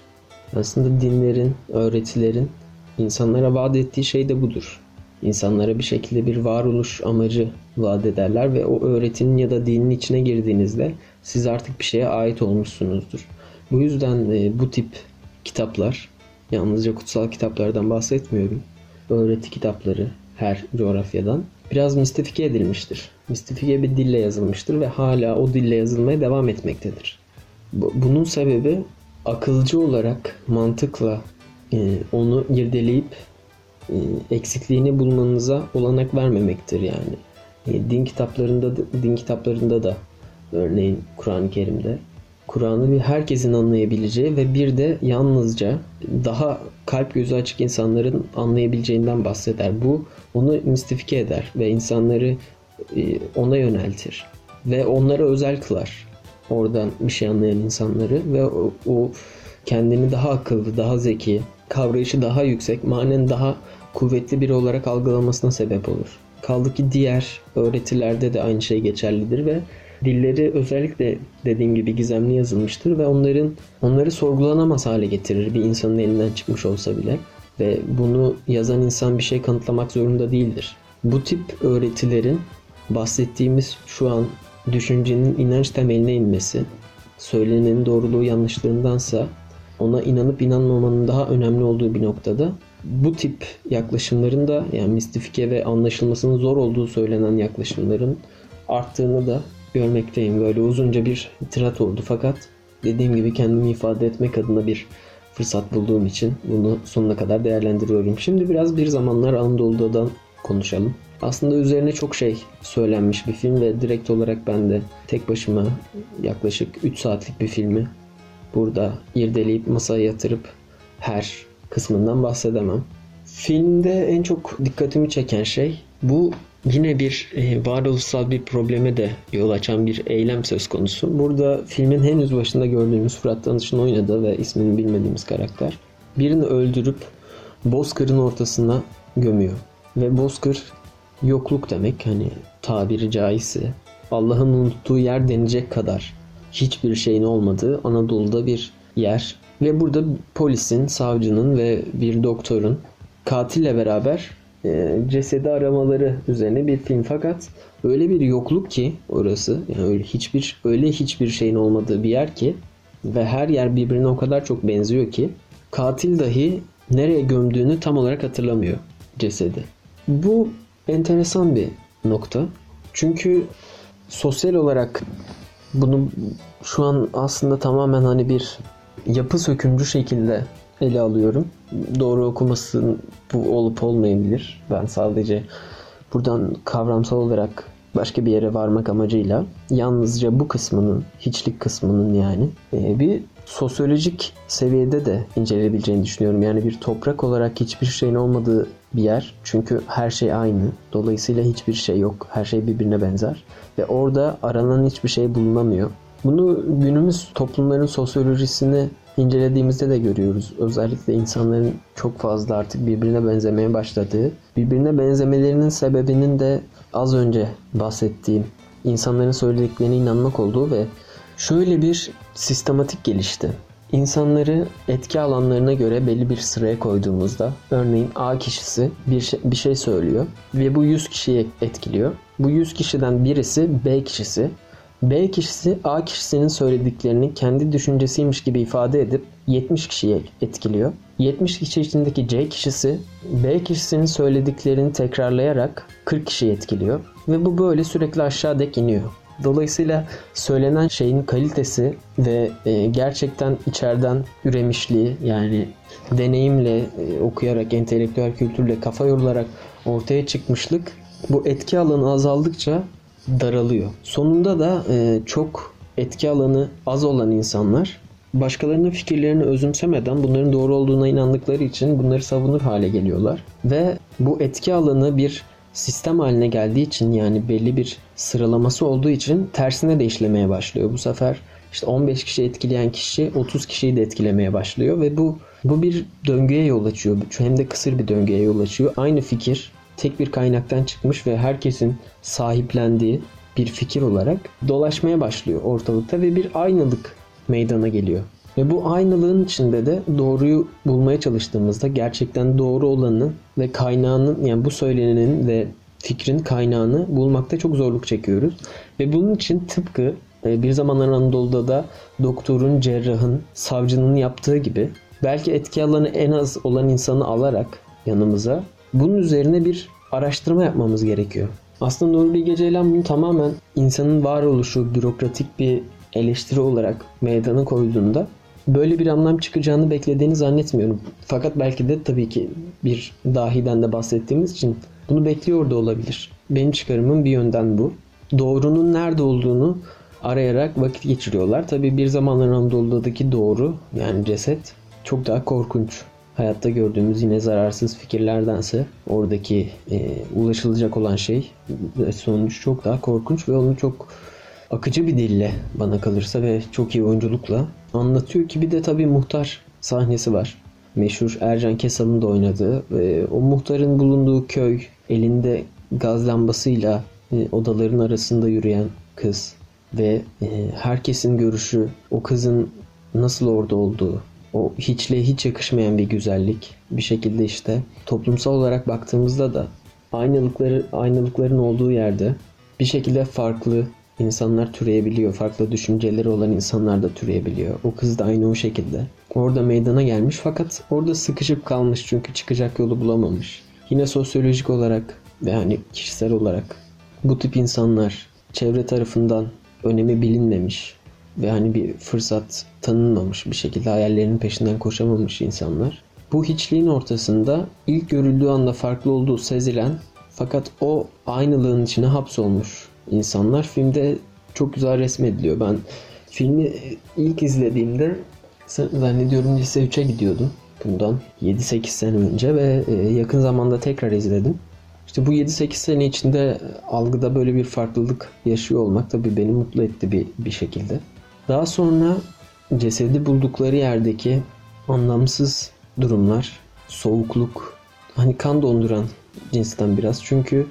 Aslında dinlerin, öğretilerin insanlara vaat ettiği şey de budur insanlara bir şekilde bir varoluş amacı vaat ederler ve o öğretinin ya da dinin içine girdiğinizde siz artık bir şeye ait olmuşsunuzdur. Bu yüzden e, bu tip kitaplar, yalnızca kutsal kitaplardan bahsetmiyorum, öğreti kitapları her coğrafyadan biraz mistifike edilmiştir. Mistifike bir dille yazılmıştır ve hala o dille yazılmaya devam etmektedir. Bunun sebebi akılcı olarak mantıkla e, onu irdeleyip e, eksikliğini bulmanıza olanak vermemektir yani. E, din kitaplarında da, din kitaplarında da örneğin Kur'an-ı Kerim'de Kur'an'ı bir herkesin anlayabileceği ve bir de yalnızca daha kalp gözü açık insanların anlayabileceğinden bahseder. Bu onu mistifike eder ve insanları e, ona yöneltir ve onları özel kılar. Oradan bir şey anlayan insanları ve o, o kendini daha akıllı, daha zeki, kavrayışı daha yüksek, manen daha kuvvetli biri olarak algılamasına sebep olur. Kaldı ki diğer öğretilerde de aynı şey geçerlidir ve dilleri özellikle dediğim gibi gizemli yazılmıştır ve onların onları sorgulanamaz hale getirir bir insanın elinden çıkmış olsa bile ve bunu yazan insan bir şey kanıtlamak zorunda değildir. Bu tip öğretilerin bahsettiğimiz şu an düşüncenin inanç temeline inmesi, söylenenin doğruluğu yanlışlığındansa ona inanıp inanmamanın daha önemli olduğu bir noktada bu tip yaklaşımların da yani mistifike ve anlaşılmasının zor olduğu söylenen yaklaşımların arttığını da görmekteyim. Böyle uzunca bir tirat oldu fakat dediğim gibi kendimi ifade etmek adına bir fırsat bulduğum için bunu sonuna kadar değerlendiriyorum. Şimdi biraz bir zamanlar Anadolu'dan konuşalım. Aslında üzerine çok şey söylenmiş bir film ve direkt olarak ben de tek başıma yaklaşık 3 saatlik bir filmi burada irdeleyip masaya yatırıp her kısmından bahsedemem. Filmde en çok dikkatimi çeken şey bu yine bir e, varoluşsal bir probleme de yol açan bir eylem söz konusu. Burada filmin henüz başında gördüğümüz Fırat Danış'ın oynadığı ve ismini bilmediğimiz karakter birini öldürüp Bozkır'ın ortasına gömüyor. Ve Bozkır yokluk demek hani tabiri caizse Allah'ın unuttuğu yer denecek kadar hiçbir şeyin olmadığı Anadolu'da bir yer. Ve burada polisin, savcının ve bir doktorun katille beraber cesedi aramaları üzerine bir film fakat öyle bir yokluk ki orası yani öyle hiçbir öyle hiçbir şeyin olmadığı bir yer ki ve her yer birbirine o kadar çok benziyor ki katil dahi nereye gömdüğünü tam olarak hatırlamıyor cesedi. Bu enteresan bir nokta. Çünkü sosyal olarak bunu şu an aslında tamamen hani bir yapı sökümcü şekilde ele alıyorum. Doğru okumasın bu olup olmayabilir. Ben sadece buradan kavramsal olarak başka bir yere varmak amacıyla yalnızca bu kısmının, hiçlik kısmının yani e, bir sosyolojik seviyede de inceleyebileceğini düşünüyorum. Yani bir toprak olarak hiçbir şeyin olmadığı bir yer. Çünkü her şey aynı. Dolayısıyla hiçbir şey yok. Her şey birbirine benzer. Ve orada aranan hiçbir şey bulunamıyor. Bunu günümüz toplumların sosyolojisini incelediğimizde de görüyoruz. Özellikle insanların çok fazla artık birbirine benzemeye başladığı, birbirine benzemelerinin sebebinin de az önce bahsettiğim insanların söylediklerine inanmak olduğu ve şöyle bir sistematik gelişti. İnsanları etki alanlarına göre belli bir sıraya koyduğumuzda örneğin A kişisi bir şey, bir şey söylüyor ve bu 100 kişiyi etkiliyor. Bu 100 kişiden birisi B kişisi B kişisi A kişisinin söylediklerini kendi düşüncesiymiş gibi ifade edip 70 kişiye etkiliyor. 70 kişi içindeki C kişisi B kişisinin söylediklerini tekrarlayarak 40 kişiyi etkiliyor ve bu böyle sürekli aşağı dek iniyor. Dolayısıyla söylenen şeyin kalitesi ve e, gerçekten içeriden üremişliği yani deneyimle e, okuyarak, entelektüel kültürle kafa yorularak ortaya çıkmışlık bu etki alanı azaldıkça daralıyor. Sonunda da e, çok etki alanı az olan insanlar başkalarının fikirlerini özümsemeden bunların doğru olduğuna inandıkları için bunları savunur hale geliyorlar. Ve bu etki alanı bir sistem haline geldiği için yani belli bir sıralaması olduğu için tersine de işlemeye başlıyor. Bu sefer işte 15 kişi etkileyen kişi 30 kişiyi de etkilemeye başlıyor ve bu bu bir döngüye yol açıyor. Hem de kısır bir döngüye yol açıyor. Aynı fikir tek bir kaynaktan çıkmış ve herkesin sahiplendiği bir fikir olarak dolaşmaya başlıyor ortalıkta ve bir aynılık meydana geliyor. Ve bu aynılığın içinde de doğruyu bulmaya çalıştığımızda gerçekten doğru olanı ve kaynağının yani bu söylenenin ve fikrin kaynağını bulmakta çok zorluk çekiyoruz. Ve bunun için tıpkı e, bir zamanlar Anadolu'da da doktorun, cerrahın, savcının yaptığı gibi belki etki alanı en az olan insanı alarak yanımıza bunun üzerine bir araştırma yapmamız gerekiyor. Aslında Nuri Bilge Ceylan bunu tamamen insanın varoluşu bürokratik bir eleştiri olarak meydana koyduğunda böyle bir anlam çıkacağını beklediğini zannetmiyorum. Fakat belki de tabii ki bir dahiden de bahsettiğimiz için bunu bekliyor da olabilir. Benim çıkarımım bir yönden bu. Doğrunun nerede olduğunu arayarak vakit geçiriyorlar. Tabii bir zamanlar Anadolu'daki doğru yani ceset çok daha korkunç hayatta gördüğümüz yine zararsız fikirlerdense oradaki e, ulaşılacak olan şey sonuç çok daha korkunç ve onu çok akıcı bir dille bana kalırsa ve çok iyi oyunculukla anlatıyor ki bir de tabii muhtar sahnesi var. Meşhur Ercan Kesal'ın da oynadığı. E, o muhtarın bulunduğu köy elinde gaz lambasıyla e, odaların arasında yürüyen kız ve e, herkesin görüşü o kızın nasıl orada olduğu, o hiçliğe hiç yakışmayan bir güzellik. Bir şekilde işte toplumsal olarak baktığımızda da aynalıkları aynalıkların olduğu yerde bir şekilde farklı insanlar türeyebiliyor. Farklı düşünceleri olan insanlar da türeyebiliyor. O kız da aynı o şekilde. Orada meydana gelmiş fakat orada sıkışıp kalmış çünkü çıkacak yolu bulamamış. Yine sosyolojik olarak ve hani kişisel olarak bu tip insanlar çevre tarafından önemi bilinmemiş ve hani bir fırsat tanınmamış bir şekilde hayallerinin peşinden koşamamış insanlar. Bu hiçliğin ortasında ilk görüldüğü anda farklı olduğu sezilen fakat o aynılığın içine hapsolmuş insanlar filmde çok güzel resmediliyor. Ben filmi ilk izlediğimde zannediyorum lise 3'e gidiyordum. Bundan 7-8 sene önce ve e, yakın zamanda tekrar izledim. İşte bu 7-8 sene içinde algıda böyle bir farklılık yaşıyor olmak tabii beni mutlu etti bir, bir şekilde. Daha sonra cesedi buldukları yerdeki anlamsız durumlar, soğukluk, hani kan donduran cinsten biraz. Çünkü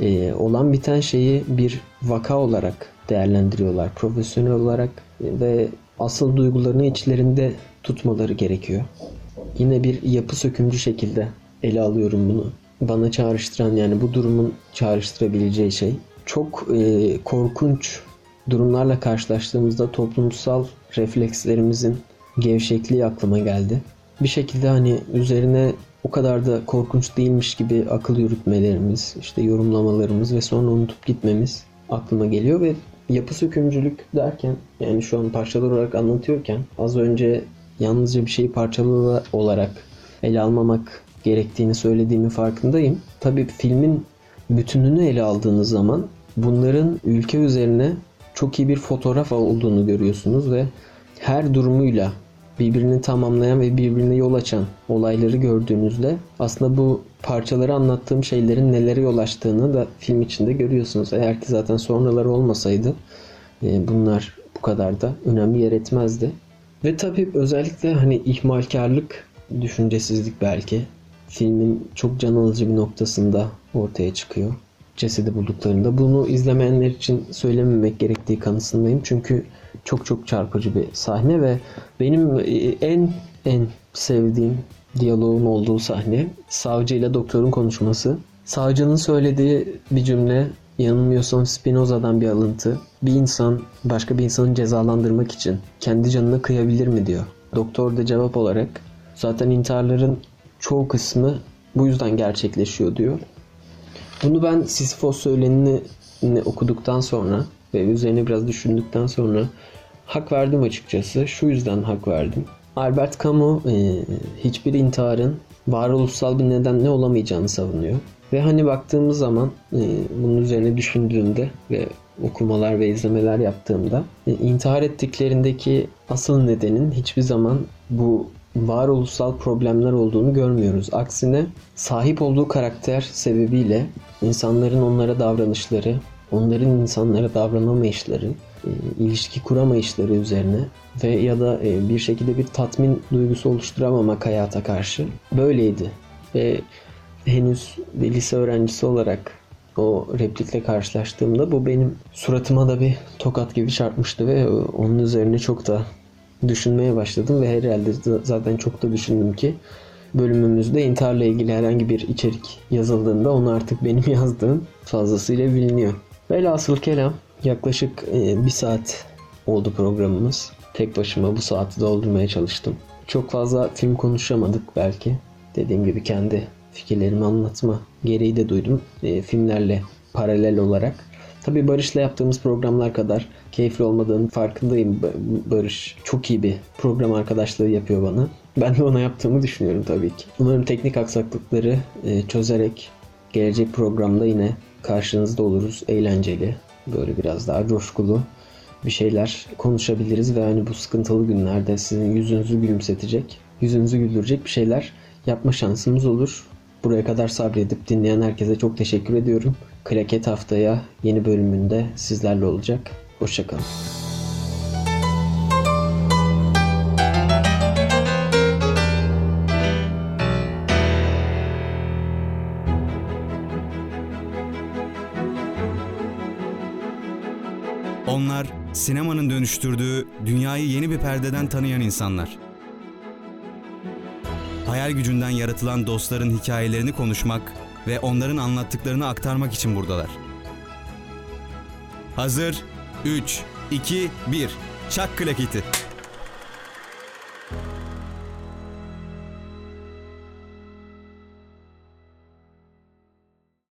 e, olan biten şeyi bir vaka olarak değerlendiriyorlar. Profesyonel olarak ve asıl duygularını içlerinde tutmaları gerekiyor. Yine bir yapı sökümcü şekilde ele alıyorum bunu. Bana çağrıştıran yani bu durumun çağrıştırabileceği şey çok e, korkunç durumlarla karşılaştığımızda toplumsal reflekslerimizin gevşekliği aklıma geldi. Bir şekilde hani üzerine o kadar da korkunç değilmiş gibi akıl yürütmelerimiz, işte yorumlamalarımız ve sonra unutup gitmemiz aklıma geliyor ve yapı sökümcülük derken yani şu an parçalar olarak anlatıyorken az önce yalnızca bir şeyi parçalı olarak ele almamak gerektiğini söylediğimin farkındayım. Tabii filmin bütününü ele aldığınız zaman bunların ülke üzerine çok iyi bir fotoğraf olduğunu görüyorsunuz ve her durumuyla birbirini tamamlayan ve birbirine yol açan olayları gördüğünüzde aslında bu parçaları anlattığım şeylerin nelere yol açtığını da film içinde görüyorsunuz. Eğer ki zaten sonraları olmasaydı e, bunlar bu kadar da önemli yer etmezdi. Ve tabii özellikle hani ihmalkarlık, düşüncesizlik belki filmin çok can alıcı bir noktasında ortaya çıkıyor. Cesedi bulduklarında. Bunu izlemeyenler için söylememek gerektiği kanısındayım. Çünkü çok çok çarpıcı bir sahne ve benim e, en en sevdiğim diyaloğun olduğu sahne savcı ile doktorun konuşması. Savcının söylediği bir cümle yanılmıyorsam Spinoza'dan bir alıntı. Bir insan başka bir insanı cezalandırmak için kendi canını kıyabilir mi diyor. Doktor da cevap olarak zaten intiharların çoğu kısmı bu yüzden gerçekleşiyor diyor. Bunu ben Sisyphos söylenini okuduktan sonra ve üzerine biraz düşündükten sonra hak verdim açıkçası. Şu yüzden hak verdim. Albert Camus e, hiçbir intiharın varoluşsal bir nedenle olamayacağını savunuyor. Ve hani baktığımız zaman e, bunun üzerine düşündüğümde ve okumalar ve izlemeler yaptığımda e, intihar ettiklerindeki asıl nedenin hiçbir zaman bu varoluşsal problemler olduğunu görmüyoruz. Aksine sahip olduğu karakter sebebiyle insanların onlara davranışları, onların insanlara davranamayışları, e, ilişki kuramayışları üzerine ve ya da e, bir şekilde bir tatmin duygusu oluşturamamak hayata karşı böyleydi. Ve henüz bir lise öğrencisi olarak o replikle karşılaştığımda bu benim suratıma da bir tokat gibi çarpmıştı ve onun üzerine çok da düşünmeye başladım ve herhalde zaten çok da düşündüm ki bölümümüzde intiharla ilgili herhangi bir içerik yazıldığında onu artık benim yazdığım fazlasıyla biliniyor. Velhasıl kelam yaklaşık e, bir saat oldu programımız. Tek başıma bu saati doldurmaya çalıştım. Çok fazla film konuşamadık belki. Dediğim gibi kendi fikirlerimi anlatma gereği de duydum. E, filmlerle paralel olarak. Tabi Barış'la yaptığımız programlar kadar keyifli olmadığının farkındayım. Barış çok iyi bir program arkadaşlığı yapıyor bana. Ben de ona yaptığımı düşünüyorum tabii ki. Umarım teknik aksaklıkları e, çözerek gelecek programda yine karşınızda oluruz. Eğlenceli, böyle biraz daha coşkulu bir şeyler konuşabiliriz ve hani bu sıkıntılı günlerde sizin yüzünüzü gülümsetecek, yüzünüzü güldürecek bir şeyler yapma şansımız olur. Buraya kadar sabredip dinleyen herkese çok teşekkür ediyorum. Klaket haftaya yeni bölümünde sizlerle olacak. Hoşçakalın. Onlar sinemanın dönüştürdüğü dünyayı yeni bir perdeden tanıyan insanlar. Hayal gücünden yaratılan dostların hikayelerini konuşmak ve onların anlattıklarını aktarmak için buradalar. Hazır? 3, 2, 1. Çak klaketi.